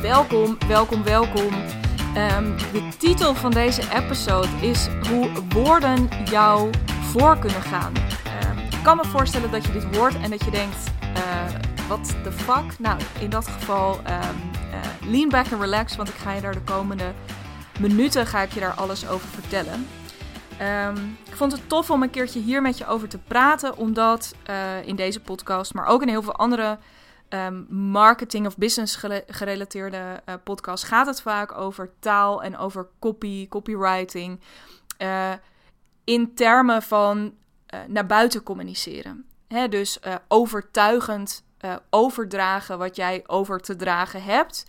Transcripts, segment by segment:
welkom, welkom, welkom. Ehm, de titel van deze episode is hoe woorden jou voor kunnen gaan. Ehm, ik kan me voorstellen dat je dit hoort en dat je denkt, uh, wat the fuck? Nou, in dat geval um, uh, lean back and relax, want ik ga je daar de komende minuten ga ik je daar alles over vertellen. ik vond het tof om een keertje hier met je over te praten, omdat uh, in deze podcast, maar ook in heel veel andere um, marketing of business gerelateerde uh, podcasts gaat het vaak over taal en over copy, copywriting. Uh, in termen van uh, naar buiten communiceren. Hè, dus overtuigend overdragen wat jij over te dragen hebt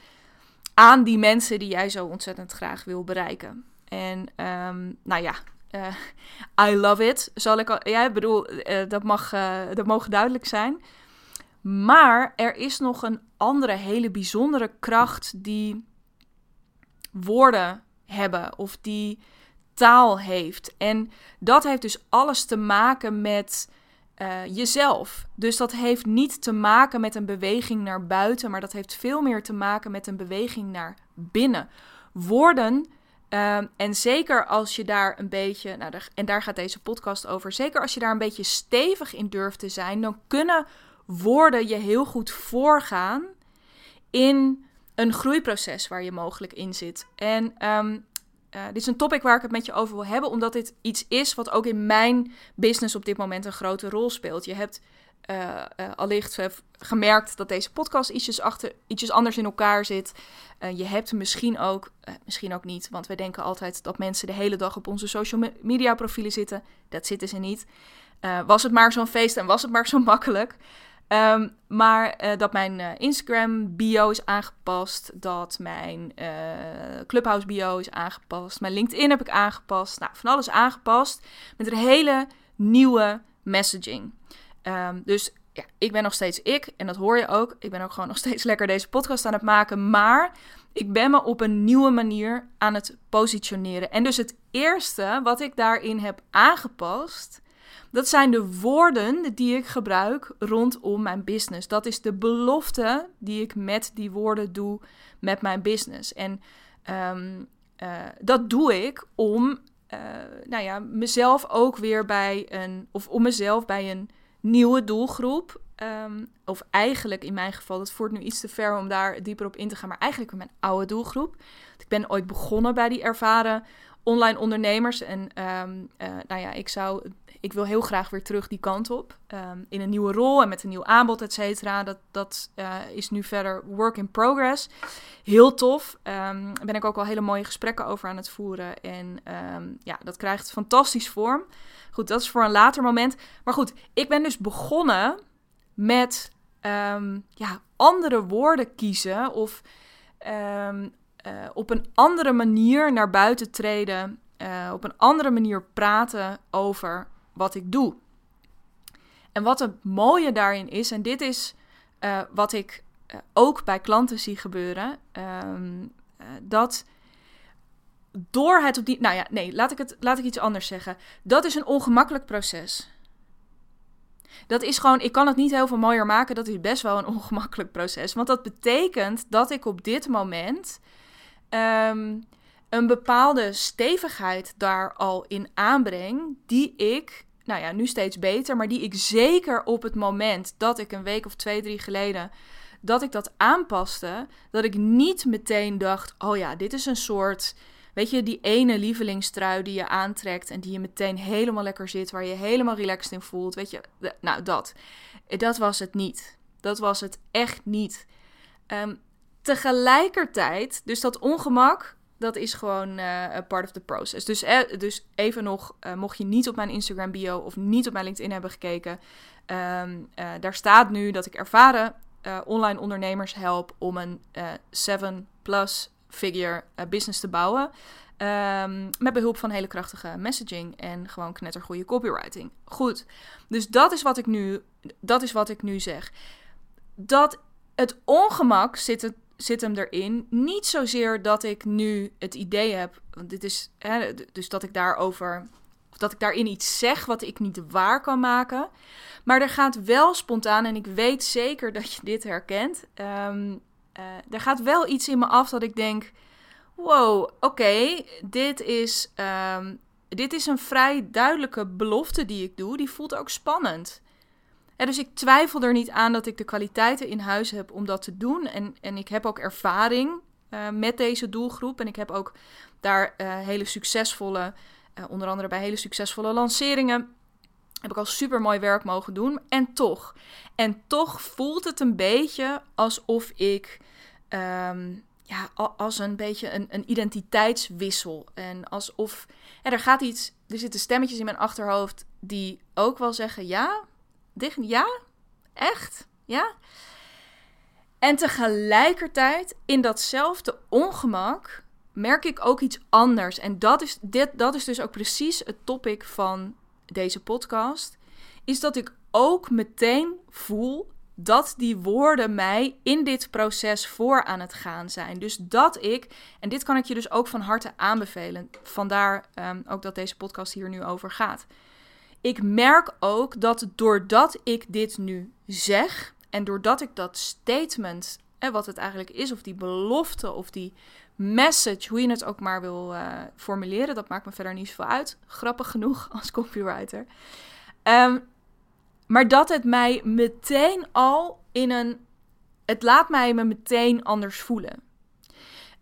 aan die mensen die jij zo ontzettend graag wil bereiken. En um, nou ja, I love it. Zal ik al, ja, bedoel, dat, mag, dat mogen duidelijk zijn. Maar er is nog een andere hele bijzondere kracht die woorden hebben of die taal heeft. En dat heeft dus alles te maken met uh, jezelf. Dus dat heeft niet te maken met een beweging naar buiten, maar dat heeft veel meer te maken met een beweging naar binnen. Woorden. Uh, en zeker als je daar een beetje, nou, en daar gaat deze podcast over, zeker als je daar een beetje stevig in durft te zijn, dan kunnen woorden je heel goed voorgaan in een groeiproces waar je mogelijk in zit. En um, uh, dit is een topic waar ik het met je over wil hebben, omdat dit iets is wat ook in mijn business op dit moment een grote rol speelt. Je hebt uh, uh, allicht gemerkt dat deze podcast ietsjes, achter, ietsjes anders in elkaar zit. je hebt misschien ook, misschien ook niet, want wij denken altijd dat mensen de hele dag op onze social media profielen zitten. Dat zitten ze niet. was het maar zo'n feest en was het maar zo makkelijk. Um, maar uh, dat mijn uh, Instagram bio is aangepast, dat mijn uh, Clubhouse bio is aangepast, mijn LinkedIn heb ik aangepast. Nou, van alles aangepast met een hele nieuwe messaging. Um, dus ja, ik ben nog steeds ik en dat hoor je ook. Ik ben ook gewoon nog steeds lekker deze podcast aan het maken, maar ik ben me op een nieuwe manier aan het positioneren. En dus het eerste wat ik daarin heb aangepast dat zijn de woorden die ik gebruik rondom mijn business. Dat is de belofte die ik met die woorden doe met mijn business. En um, uh, dat doe ik om uh, nou ja, mezelf ook weer bij een, of om mezelf bij een nieuwe doelgroep. Um, of eigenlijk in mijn geval, dat voert nu iets te ver om daar dieper op in te gaan, maar eigenlijk mijn oude doelgroep. Ik ben ooit begonnen bij die ervaren online ondernemers. En um, uh, nou ja, ik zou ik wil heel graag weer terug die kant op. Um, in een nieuwe rol en met een nieuw aanbod, et cetera. Dat, dat uh, is nu verder work in progress. Heel tof. Um, ben ik ook al hele mooie gesprekken over aan het voeren. En um, ja, dat krijgt fantastisch vorm. Goed, dat is voor een later moment. Maar goed, ik ben dus begonnen met ja, andere woorden kiezen. Of uh, op een andere manier naar buiten treden. Uh, op een andere manier praten over wat ik doe. En wat het mooie daarin is, en dit is uh, wat ik uh, ook bij klanten zie gebeuren, um, uh, dat door het op die. Nou ja, nee, laat ik, het, laat ik iets anders zeggen. Dat is een ongemakkelijk proces. Dat is gewoon, ik kan het niet heel veel mooier maken. Dat is best wel een ongemakkelijk proces. Want dat betekent dat ik op dit moment um, een bepaalde stevigheid daar al in aanbreng, die ik, nou ja, nu steeds beter, maar die ik zeker op het moment dat ik een week of twee, drie geleden, dat ik dat aanpaste, dat ik niet meteen dacht, oh ja, dit is een soort, weet je, die ene lievelingstrui die je aantrekt en die je meteen helemaal lekker zit, waar je helemaal relaxed in voelt, weet je, nou dat, dat was het niet. Dat was het echt niet. Um, tegelijkertijd, dus dat ongemak, dat is gewoon uh, part of the process. Dus, eh, dus even nog, uh, mocht je niet op mijn Instagram bio of niet op mijn LinkedIn hebben gekeken, um, daar staat nu dat ik ervaren online ondernemers help om een 7-plus figure business te bouwen. Um, met behulp van hele krachtige messaging en gewoon knettergoeie copywriting. Goed, dus dat is wat ik nu, dat is wat ik nu zeg. Dat het ongemak zit het zit hem erin. Niet zozeer dat ik nu het idee heb, want dit is, hè, dus dat ik daarover, of dat ik daarin iets zeg wat ik niet waar kan maken. Maar er gaat wel spontaan, en ik weet zeker dat je dit herkent. Um, uh, er gaat wel iets in me af dat ik denk: wow, oké, dit is. Um, dit is een vrij duidelijke belofte die ik doe. Die voelt ook spannend. Dus ik twijfel er niet aan dat ik de kwaliteiten in huis heb om dat te doen. En, en ik heb ook ervaring uh, met deze doelgroep. En ik heb ook daar uh, hele succesvolle, uh, onder andere bij hele succesvolle lanceringen, heb ik al super mooi werk mogen doen. En toch, en toch voelt het een beetje alsof ik um, ja, als een beetje een, een identiteitswissel. En alsof er gaat iets, er zitten stemmetjes in mijn achterhoofd die ook wel zeggen: ja, dicht, ja, echt, ja. En tegelijkertijd in datzelfde ongemak merk ik ook iets anders. En dat is, dit, dat is dus ook precies het topic van deze podcast. Is dat ik ook meteen voel dat die woorden mij in dit proces voor aan het gaan zijn. Dus dat ik, en dit kan ik je dus ook van harte aanbevelen, vandaar um, ook dat deze podcast hier nu over gaat. Ik merk ook dat doordat ik dit nu zeg en doordat ik dat statement, en wat het eigenlijk is, of die belofte of die message, hoe je het ook maar wil uh, formuleren, dat maakt me verder niet zoveel uit. Grappig genoeg als copywriter. Um, maar dat het mij meteen al in een. Het laat mij me meteen anders voelen.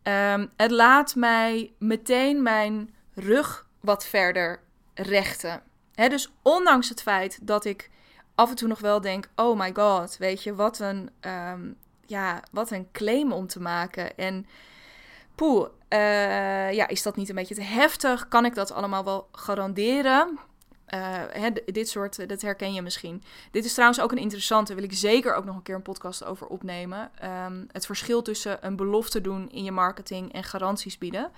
Um, het laat mij meteen mijn rug wat verder rechten. Dus ondanks het feit dat ik af en toe nog wel denk: oh my god, weet je, wat een, um, ja, wat een claim om te maken. En poeh, uh, ja, is dat niet een beetje te heftig? Kan ik dat allemaal wel garanderen? Uh, dit soort, dat herken je misschien. Dit is trouwens ook een interessante, wil ik zeker ook nog een keer een podcast over opnemen. Um, het verschil tussen een belofte doen in je marketing en garanties bieden.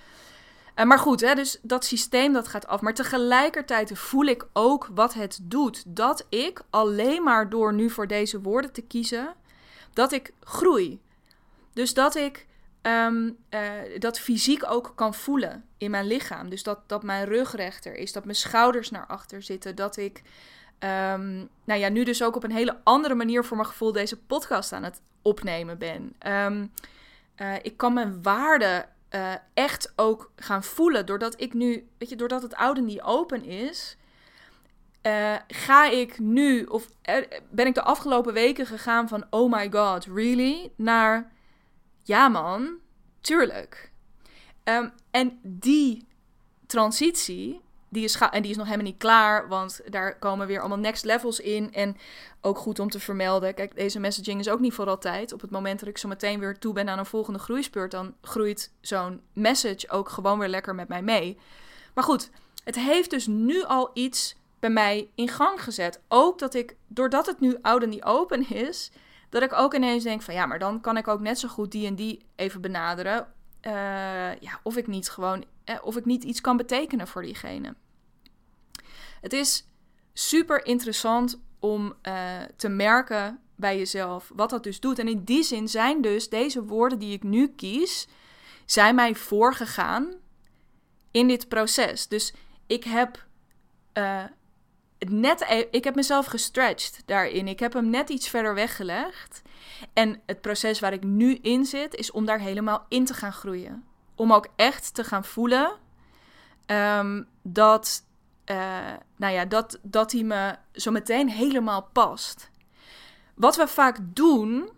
Uh, maar goed, hè, dus dat systeem dat gaat af. Maar tegelijkertijd voel ik ook wat het doet. Dat ik alleen maar door nu voor deze woorden te kiezen, dat ik groei. Dus dat ik um, uh, dat fysiek ook kan voelen in mijn lichaam. Dus dat, dat mijn rug rechter is, dat mijn schouders naar achter zitten, dat ik, um, nou ja, nu dus ook op een hele andere manier voor mijn gevoel deze podcast aan het opnemen ben. Um, uh, ik kan mijn waarde uh, echt ook gaan voelen, doordat ik nu, weet je, doordat het oude niet open is. Uh, ga ik nu, of ben ik de afgelopen weken gegaan van oh my god, really? Naar ja man, tuurlijk. Um, en die transitie, die is, en die is nog helemaal niet klaar, want daar komen weer allemaal next levels in. En ook goed om te vermelden, kijk, deze messaging is ook niet voor altijd. Op het moment dat ik zo meteen weer toe ben aan een volgende groeispurt, dan groeit zo'n message ook gewoon weer lekker met mij mee. Maar goed, het heeft dus nu al iets bij mij in gang gezet. Ook dat ik, doordat het nu oud en niet open is, dat ik ook ineens denk van ja, maar dan kan ik ook net zo goed die en die even benaderen. Uh, ja, of ik niet gewoon, eh, of ik niet iets kan betekenen voor diegene. Het is super interessant om uh, te merken bij jezelf wat dat dus doet. En in die zin zijn dus deze woorden die ik nu kies, zijn mij voorgegaan in dit proces. Dus ik heb net, e- ik heb mezelf gestretched daarin. Ik heb hem net iets verder weggelegd. En het proces waar ik nu in zit, is om daar helemaal in te gaan groeien. Om ook echt te gaan voelen um, dat, uh, nou ja, dat, dat hij me zo meteen helemaal past. Wat we vaak doen,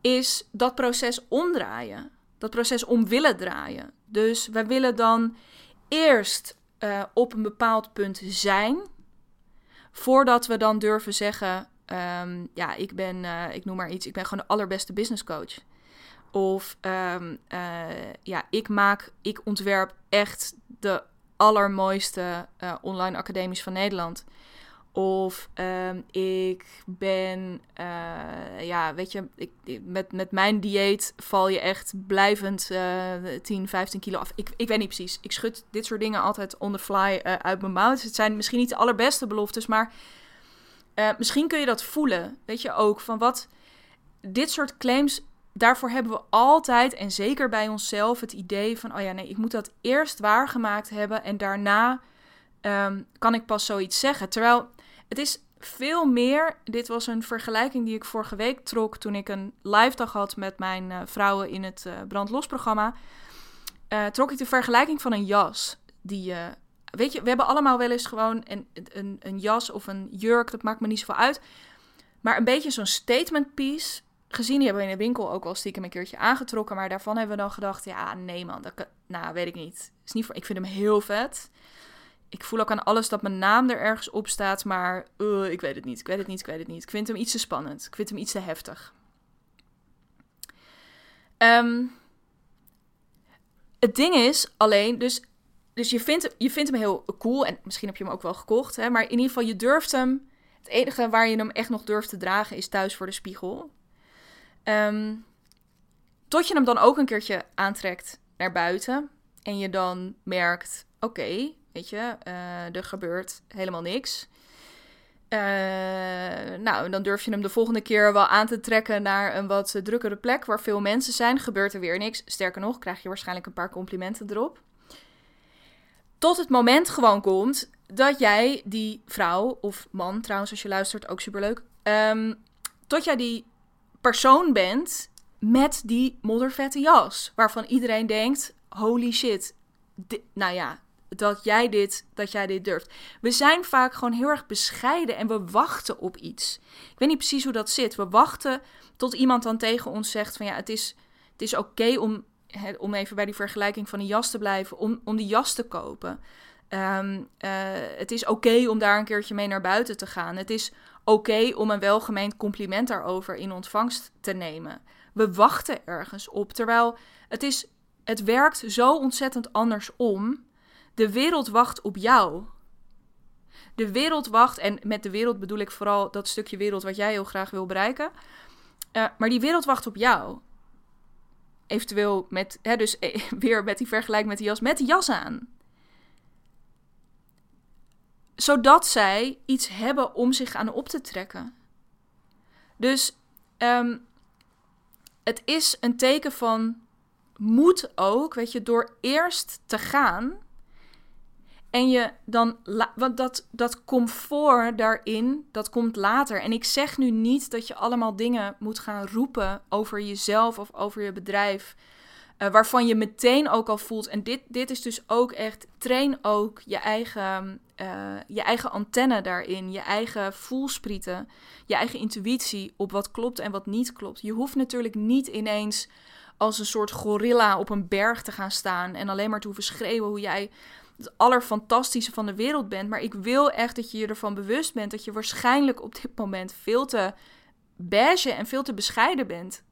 is dat proces omdraaien. Dat proces om willen draaien. Dus we willen dan eerst uh, op een bepaald punt zijn Voordat we dan durven zeggen, um, ja, ik ben, uh, ik noem maar iets, ik ben gewoon de allerbeste business coach. Of um, uh, ja, ik maak, ik ontwerp echt de allermooiste uh, online academies van Nederland. Of um, ik ben, uh, ja, weet je, met, met mijn dieet val je echt blijvend uh, 10, 15 kilo af. Ik, ik weet niet precies. Ik schud dit soort dingen altijd on the fly uh, uit mijn mouw. Dus het zijn misschien niet de allerbeste beloftes, maar uh, misschien kun je dat voelen. Weet je ook, van wat dit soort claims, daarvoor hebben we altijd, en zeker bij onszelf, het idee van, oh ja, nee, ik moet dat eerst waargemaakt hebben en daarna um, kan ik pas zoiets zeggen. Terwijl het is veel meer. Dit was een vergelijking die ik vorige week trok toen ik een live dag had met mijn uh, vrouwen in het uh, brandlosprogramma. Uh, trok ik de vergelijking van een jas. Die, weet je, we hebben allemaal wel eens gewoon een, een, een jas of een jurk, dat maakt me niet zoveel uit. Maar een beetje zo'n statement piece. Gezien, die hebben we in de winkel ook wel stiekem een keertje aangetrokken. Maar daarvan hebben we dan gedacht, ja, nee man, dat, nou, weet ik niet. Is niet voor, ik vind hem heel vet ik voel ook aan alles dat mijn naam er ergens op staat, maar uh, ik weet het niet, ik weet het niet, ik weet het niet. Ik vind hem iets te spannend, ik vind hem iets te heftig. Um, het ding is alleen, dus, dus je, vindt, je vindt hem heel cool en misschien heb je hem ook wel gekocht, hè, maar in ieder geval je durft hem. Het enige waar je hem echt nog durft te dragen is thuis voor de spiegel. Um, tot je hem dan ook een keertje aantrekt naar buiten en je dan merkt, oké, Weet je, uh, er gebeurt helemaal niks. Uh, nou, dan durf je hem de volgende keer wel aan te trekken naar een wat drukkere plek waar veel mensen zijn. Gebeurt er weer niks. Sterker nog, krijg je waarschijnlijk een paar complimenten erop. Tot het moment gewoon komt dat jij die vrouw, of man trouwens, als je luistert, ook superleuk. Um, tot jij die persoon bent met die moddervette jas. Waarvan iedereen denkt: holy shit. nou ja, dat jij, dit, dat jij dit durft. We zijn vaak gewoon heel erg bescheiden en we wachten op iets. Ik weet niet precies hoe dat zit. We wachten tot iemand dan tegen ons zegt van ja, het is, het is oké om, om even bij die vergelijking van een jas te blijven, om, om die jas te kopen. Ehm, eh, het is oké om daar een keertje mee naar buiten te gaan. Het is oké om een welgemeend compliment daarover in ontvangst te nemen. We wachten ergens op, terwijl het is, het werkt zo ontzettend andersom de wereld wacht op jou. De wereld wacht, en met de wereld bedoel ik vooral dat stukje wereld wat jij heel graag wil bereiken. Uh, maar die wereld wacht op jou. Eventueel met, hè, dus eh, weer met die vergelijking met die jas, met die jas aan. Zodat zij iets hebben om zich aan op te trekken. Dus um, het is een teken van moed ook, weet je, door eerst te gaan en je dan, want dat, dat comfort daarin, dat komt later. En ik zeg nu niet dat je allemaal dingen moet gaan roepen over jezelf of over je bedrijf. Uh, waarvan je meteen ook al voelt. En dit, dit is dus ook echt. Train ook je eigen, uh, je eigen antenne daarin. Je eigen voelsprieten. Je eigen intuïtie op wat klopt en wat niet klopt. Je hoeft natuurlijk niet ineens als een soort gorilla op een berg te gaan staan. En alleen maar te hoeven schreeuwen hoe jij het allerfantastische van de wereld bent. Maar ik wil echt dat je je ervan bewust bent dat je waarschijnlijk op dit moment veel te beige en veel te bescheiden bent.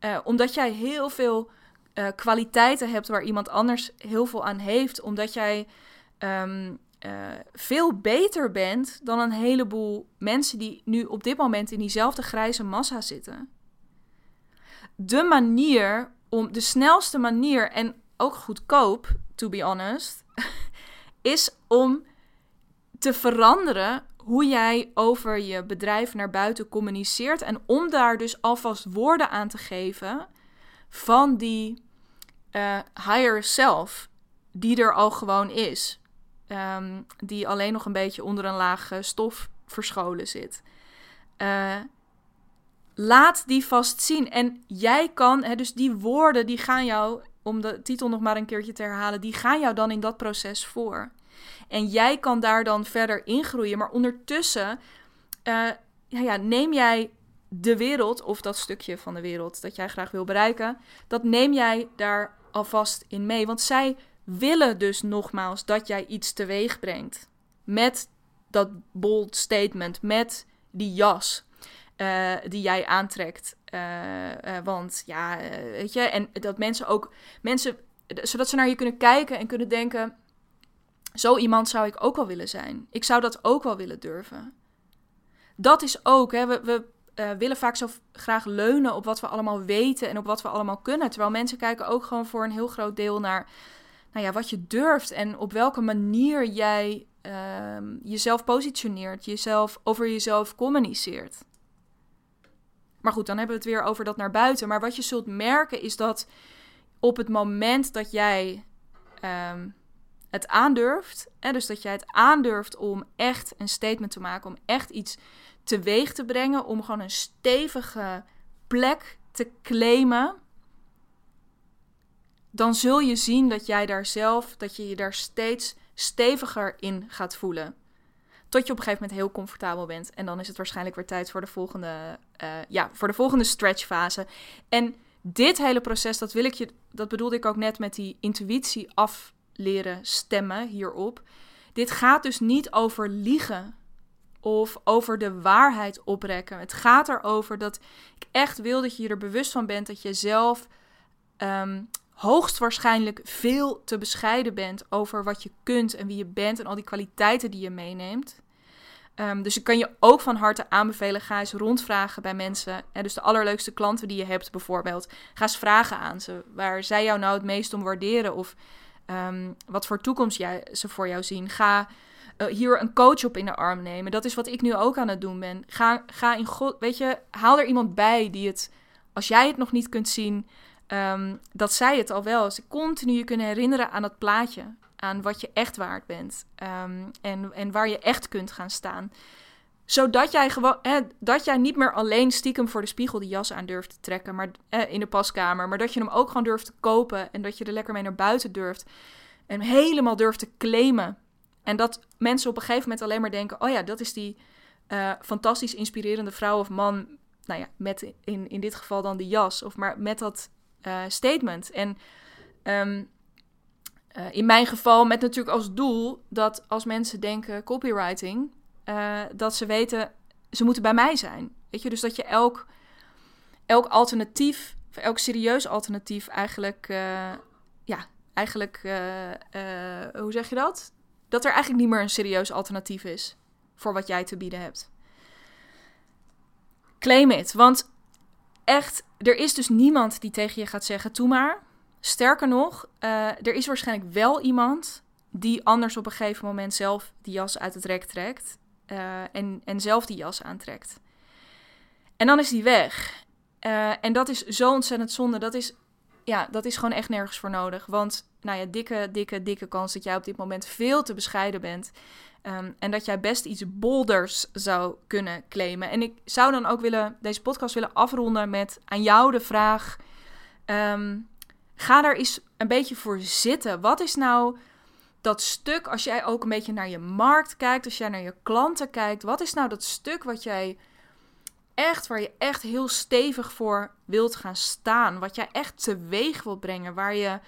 Uh, omdat jij heel veel uh, kwaliteiten hebt waar iemand anders heel veel aan heeft. Omdat jij um, uh, veel beter bent dan een heleboel mensen die nu op dit moment in diezelfde grijze massa zitten. De manier om, de snelste manier en ook goedkoop, to be honest, is om te veranderen hoe jij over je bedrijf naar buiten communiceert. En om daar dus alvast woorden aan te geven van die uh, higher self, die er al gewoon is. Um, die alleen nog een beetje onder een laag stof verscholen zit. Uh, laat die vast zien. En jij kan, hè, dus die woorden die gaan jou om de titel nog maar een keertje te herhalen, die gaan jou dan in dat proces voor. En jij kan daar dan verder ingroeien. Maar ondertussen uh, ja, ja, neem jij de wereld, of dat stukje van de wereld dat jij graag wil bereiken, dat neem jij daar alvast in mee. Want zij willen dus nogmaals dat jij iets teweeg brengt. Met dat bold statement, met die jas. Uh, die jij aantrekt. Uh, uh, want ja, weet je, en dat mensen ook, mensen, zodat ze naar je kunnen kijken en kunnen denken: zo iemand zou ik ook wel willen zijn. Ik zou dat ook wel willen durven. Dat is ook, hè, we, we willen vaak zo graag leunen op wat we allemaal weten en op wat we allemaal kunnen. Terwijl mensen kijken ook gewoon voor een heel groot deel naar nou ja, wat je durft en op welke manier jij ehm, jezelf positioneert, jezelf over jezelf communiceert. Maar goed, dan hebben we het weer over dat naar buiten. Maar wat je zult merken is dat op het moment dat jij um, het aandurft, hè, dus dat jij het aandurft om echt een statement te maken, om echt iets teweeg te brengen, om gewoon een stevige plek te claimen, dan zul je zien dat jij daar zelf, dat je je daar steeds steviger in gaat voelen. Tot je op een gegeven moment heel comfortabel bent. En dan is het waarschijnlijk weer tijd voor de volgende, uh, ja, voor de volgende stretchfase. En dit hele proces, dat wil ik je, dat bedoelde ik ook net met die intuïtie af leren stemmen hierop. Dit gaat dus niet over liegen of over de waarheid oprekken. Het gaat erover dat ik echt wil dat je je er bewust van bent dat je zelf um, hoogstwaarschijnlijk veel te bescheiden bent over wat je kunt en wie je bent en al die kwaliteiten die je meeneemt. Um, dus ik kan je ook van harte aanbevelen, ga eens rondvragen bij mensen. En dus de allerleukste klanten die je hebt bijvoorbeeld. Ga eens vragen aan ze waar zij jou nou het meest om waarderen of um, wat voor toekomst jij, ze voor jou zien. Ga uh, hier een coach op in de arm nemen. Dat is wat ik nu ook aan het doen ben. Ga, ga in God, weet je, haal er iemand bij die het, als jij het nog niet kunt zien, um, dat zij het al wel. Ze continu je kunnen herinneren aan dat plaatje. Aan wat je echt waard bent. Um, en, en waar je echt kunt gaan staan. Zodat jij, gewoon, dat jij niet meer alleen stiekem voor de spiegel die jas aan durft te trekken. Maar, in de paskamer. Maar dat je hem ook gewoon durft te kopen. En dat je er lekker mee naar buiten durft. En helemaal durft te claimen. En dat mensen op een gegeven moment alleen maar denken: oh ja, dat is die uh, fantastisch inspirerende vrouw of man. Nou ja, met in, in dit geval dan die jas. Of maar met dat uh, statement. En um, uh, in mijn geval met natuurlijk als doel dat als mensen denken copywriting, uh, dat ze weten, ze moeten bij mij zijn. Weet je, dus dat je elk, elk alternatief, elk serieus alternatief eigenlijk, ja, eigenlijk, hoe zeg je dat? Dat er eigenlijk niet meer een serieus alternatief is voor wat jij te bieden hebt. Claim it, want echt, er is dus niemand die tegen je gaat zeggen: Doe maar. Sterker nog, uh, er is waarschijnlijk wel iemand die anders op een gegeven moment zelf die jas uit het rek trekt. Uh, en, en zelf die jas aantrekt. En dan is die weg. Uh, en dat is zo ontzettend zonde. Dat is, ja, dat is gewoon echt nergens voor nodig. Want, nou ja, dikke, dikke, dikke kans dat jij op dit moment veel te bescheiden bent. Um, en dat jij best iets bolders zou kunnen claimen. En ik zou dan ook willen, deze podcast willen afronden met aan jou de vraag: um, ga daar eens een beetje voor zitten. Wat is nou dat stuk, als jij ook een beetje naar je markt kijkt, als jij naar je klanten kijkt, wat is nou dat stuk wat jij echt, waar je echt heel stevig voor wilt gaan staan, wat jij echt teweeg wilt brengen, waar je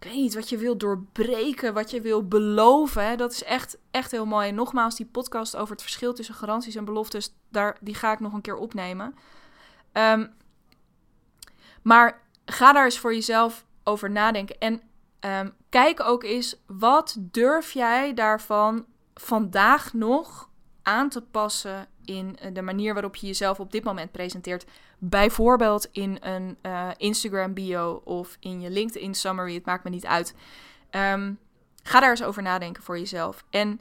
ik weet niet, wat je wil doorbreken, wat je wil beloven. Hè? Dat is echt, echt heel mooi. En nogmaals, die podcast over het verschil tussen garanties en beloftes, daar, die ga ik nog een keer opnemen. Um, maar ga daar eens voor jezelf over nadenken. En um, kijk ook eens, wat durf jij daarvan vandaag nog aan te passen in eh, de manier waarop je jezelf op dit moment presenteert. Bijvoorbeeld in een uh, Instagram bio of in je LinkedIn summary. Het maakt me niet uit. Um, ga daar eens over nadenken voor jezelf. En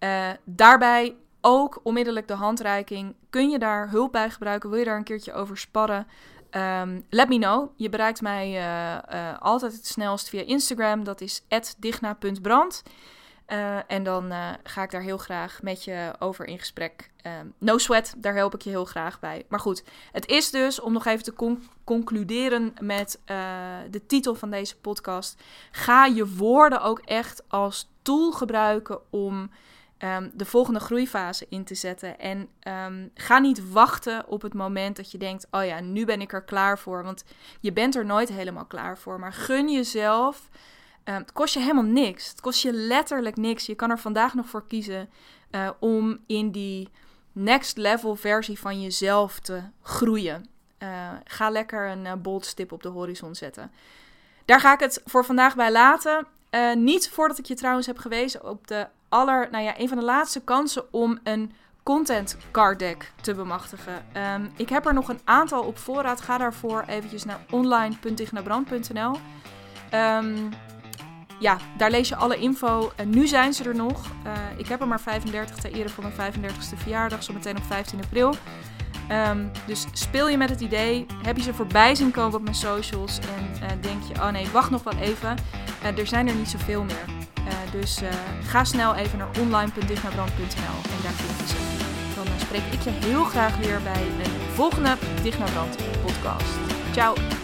uh, daarbij ook onmiddellijk de handreiking. Kun je daar hulp bij gebruiken? Wil je daar een keertje over sparren? Um, let me know. Je bereikt mij altijd het snelst via Instagram. Dat is digna.brand. Uh, en dan uh, ga ik daar heel graag met je over in gesprek. Uh, no sweat, daar help ik je heel graag bij. Maar goed, het is dus, om nog even te con concluderen met eh, de titel van deze podcast. Ga je woorden ook echt als tool gebruiken om um, de volgende groeifase in te zetten. En um, ga niet wachten op het moment dat je denkt: oh ja, nu ben ik er klaar voor. Want je bent er nooit helemaal klaar voor. Maar gun jezelf. Um, het kost je helemaal niks. Het kost je letterlijk niks. Je kan er vandaag nog voor kiezen uh, om in die next level versie van jezelf te groeien. Uh, ga lekker een uh, bold stip op de horizon zetten. Daar ga ik het voor vandaag bij laten. Niet voordat ik je trouwens heb gewezen op de aller, nou ja, een van de laatste kansen om een content card deck te bemachtigen. Um, ik heb er nog een aantal op voorraad. Ga daarvoor eventjes naar online.dignabrand.nl. Um, ehm, ja, daar lees je alle info. En nu zijn ze er nog. Uh, ik heb er maar 35 ter ere voor mijn 35ste verjaardag, zometeen op 15 april. Um, dus speel je met het idee, heb je ze voorbij zien komen op mijn socials en uh, denk je, oh nee, wacht nog wel even. Uh, er zijn er niet zoveel meer. dus ga snel even naar online.dignabrand.nl en daar vind je ze. Dan spreek ik je heel graag weer bij een volgende Dignabrand podcast. Ciao!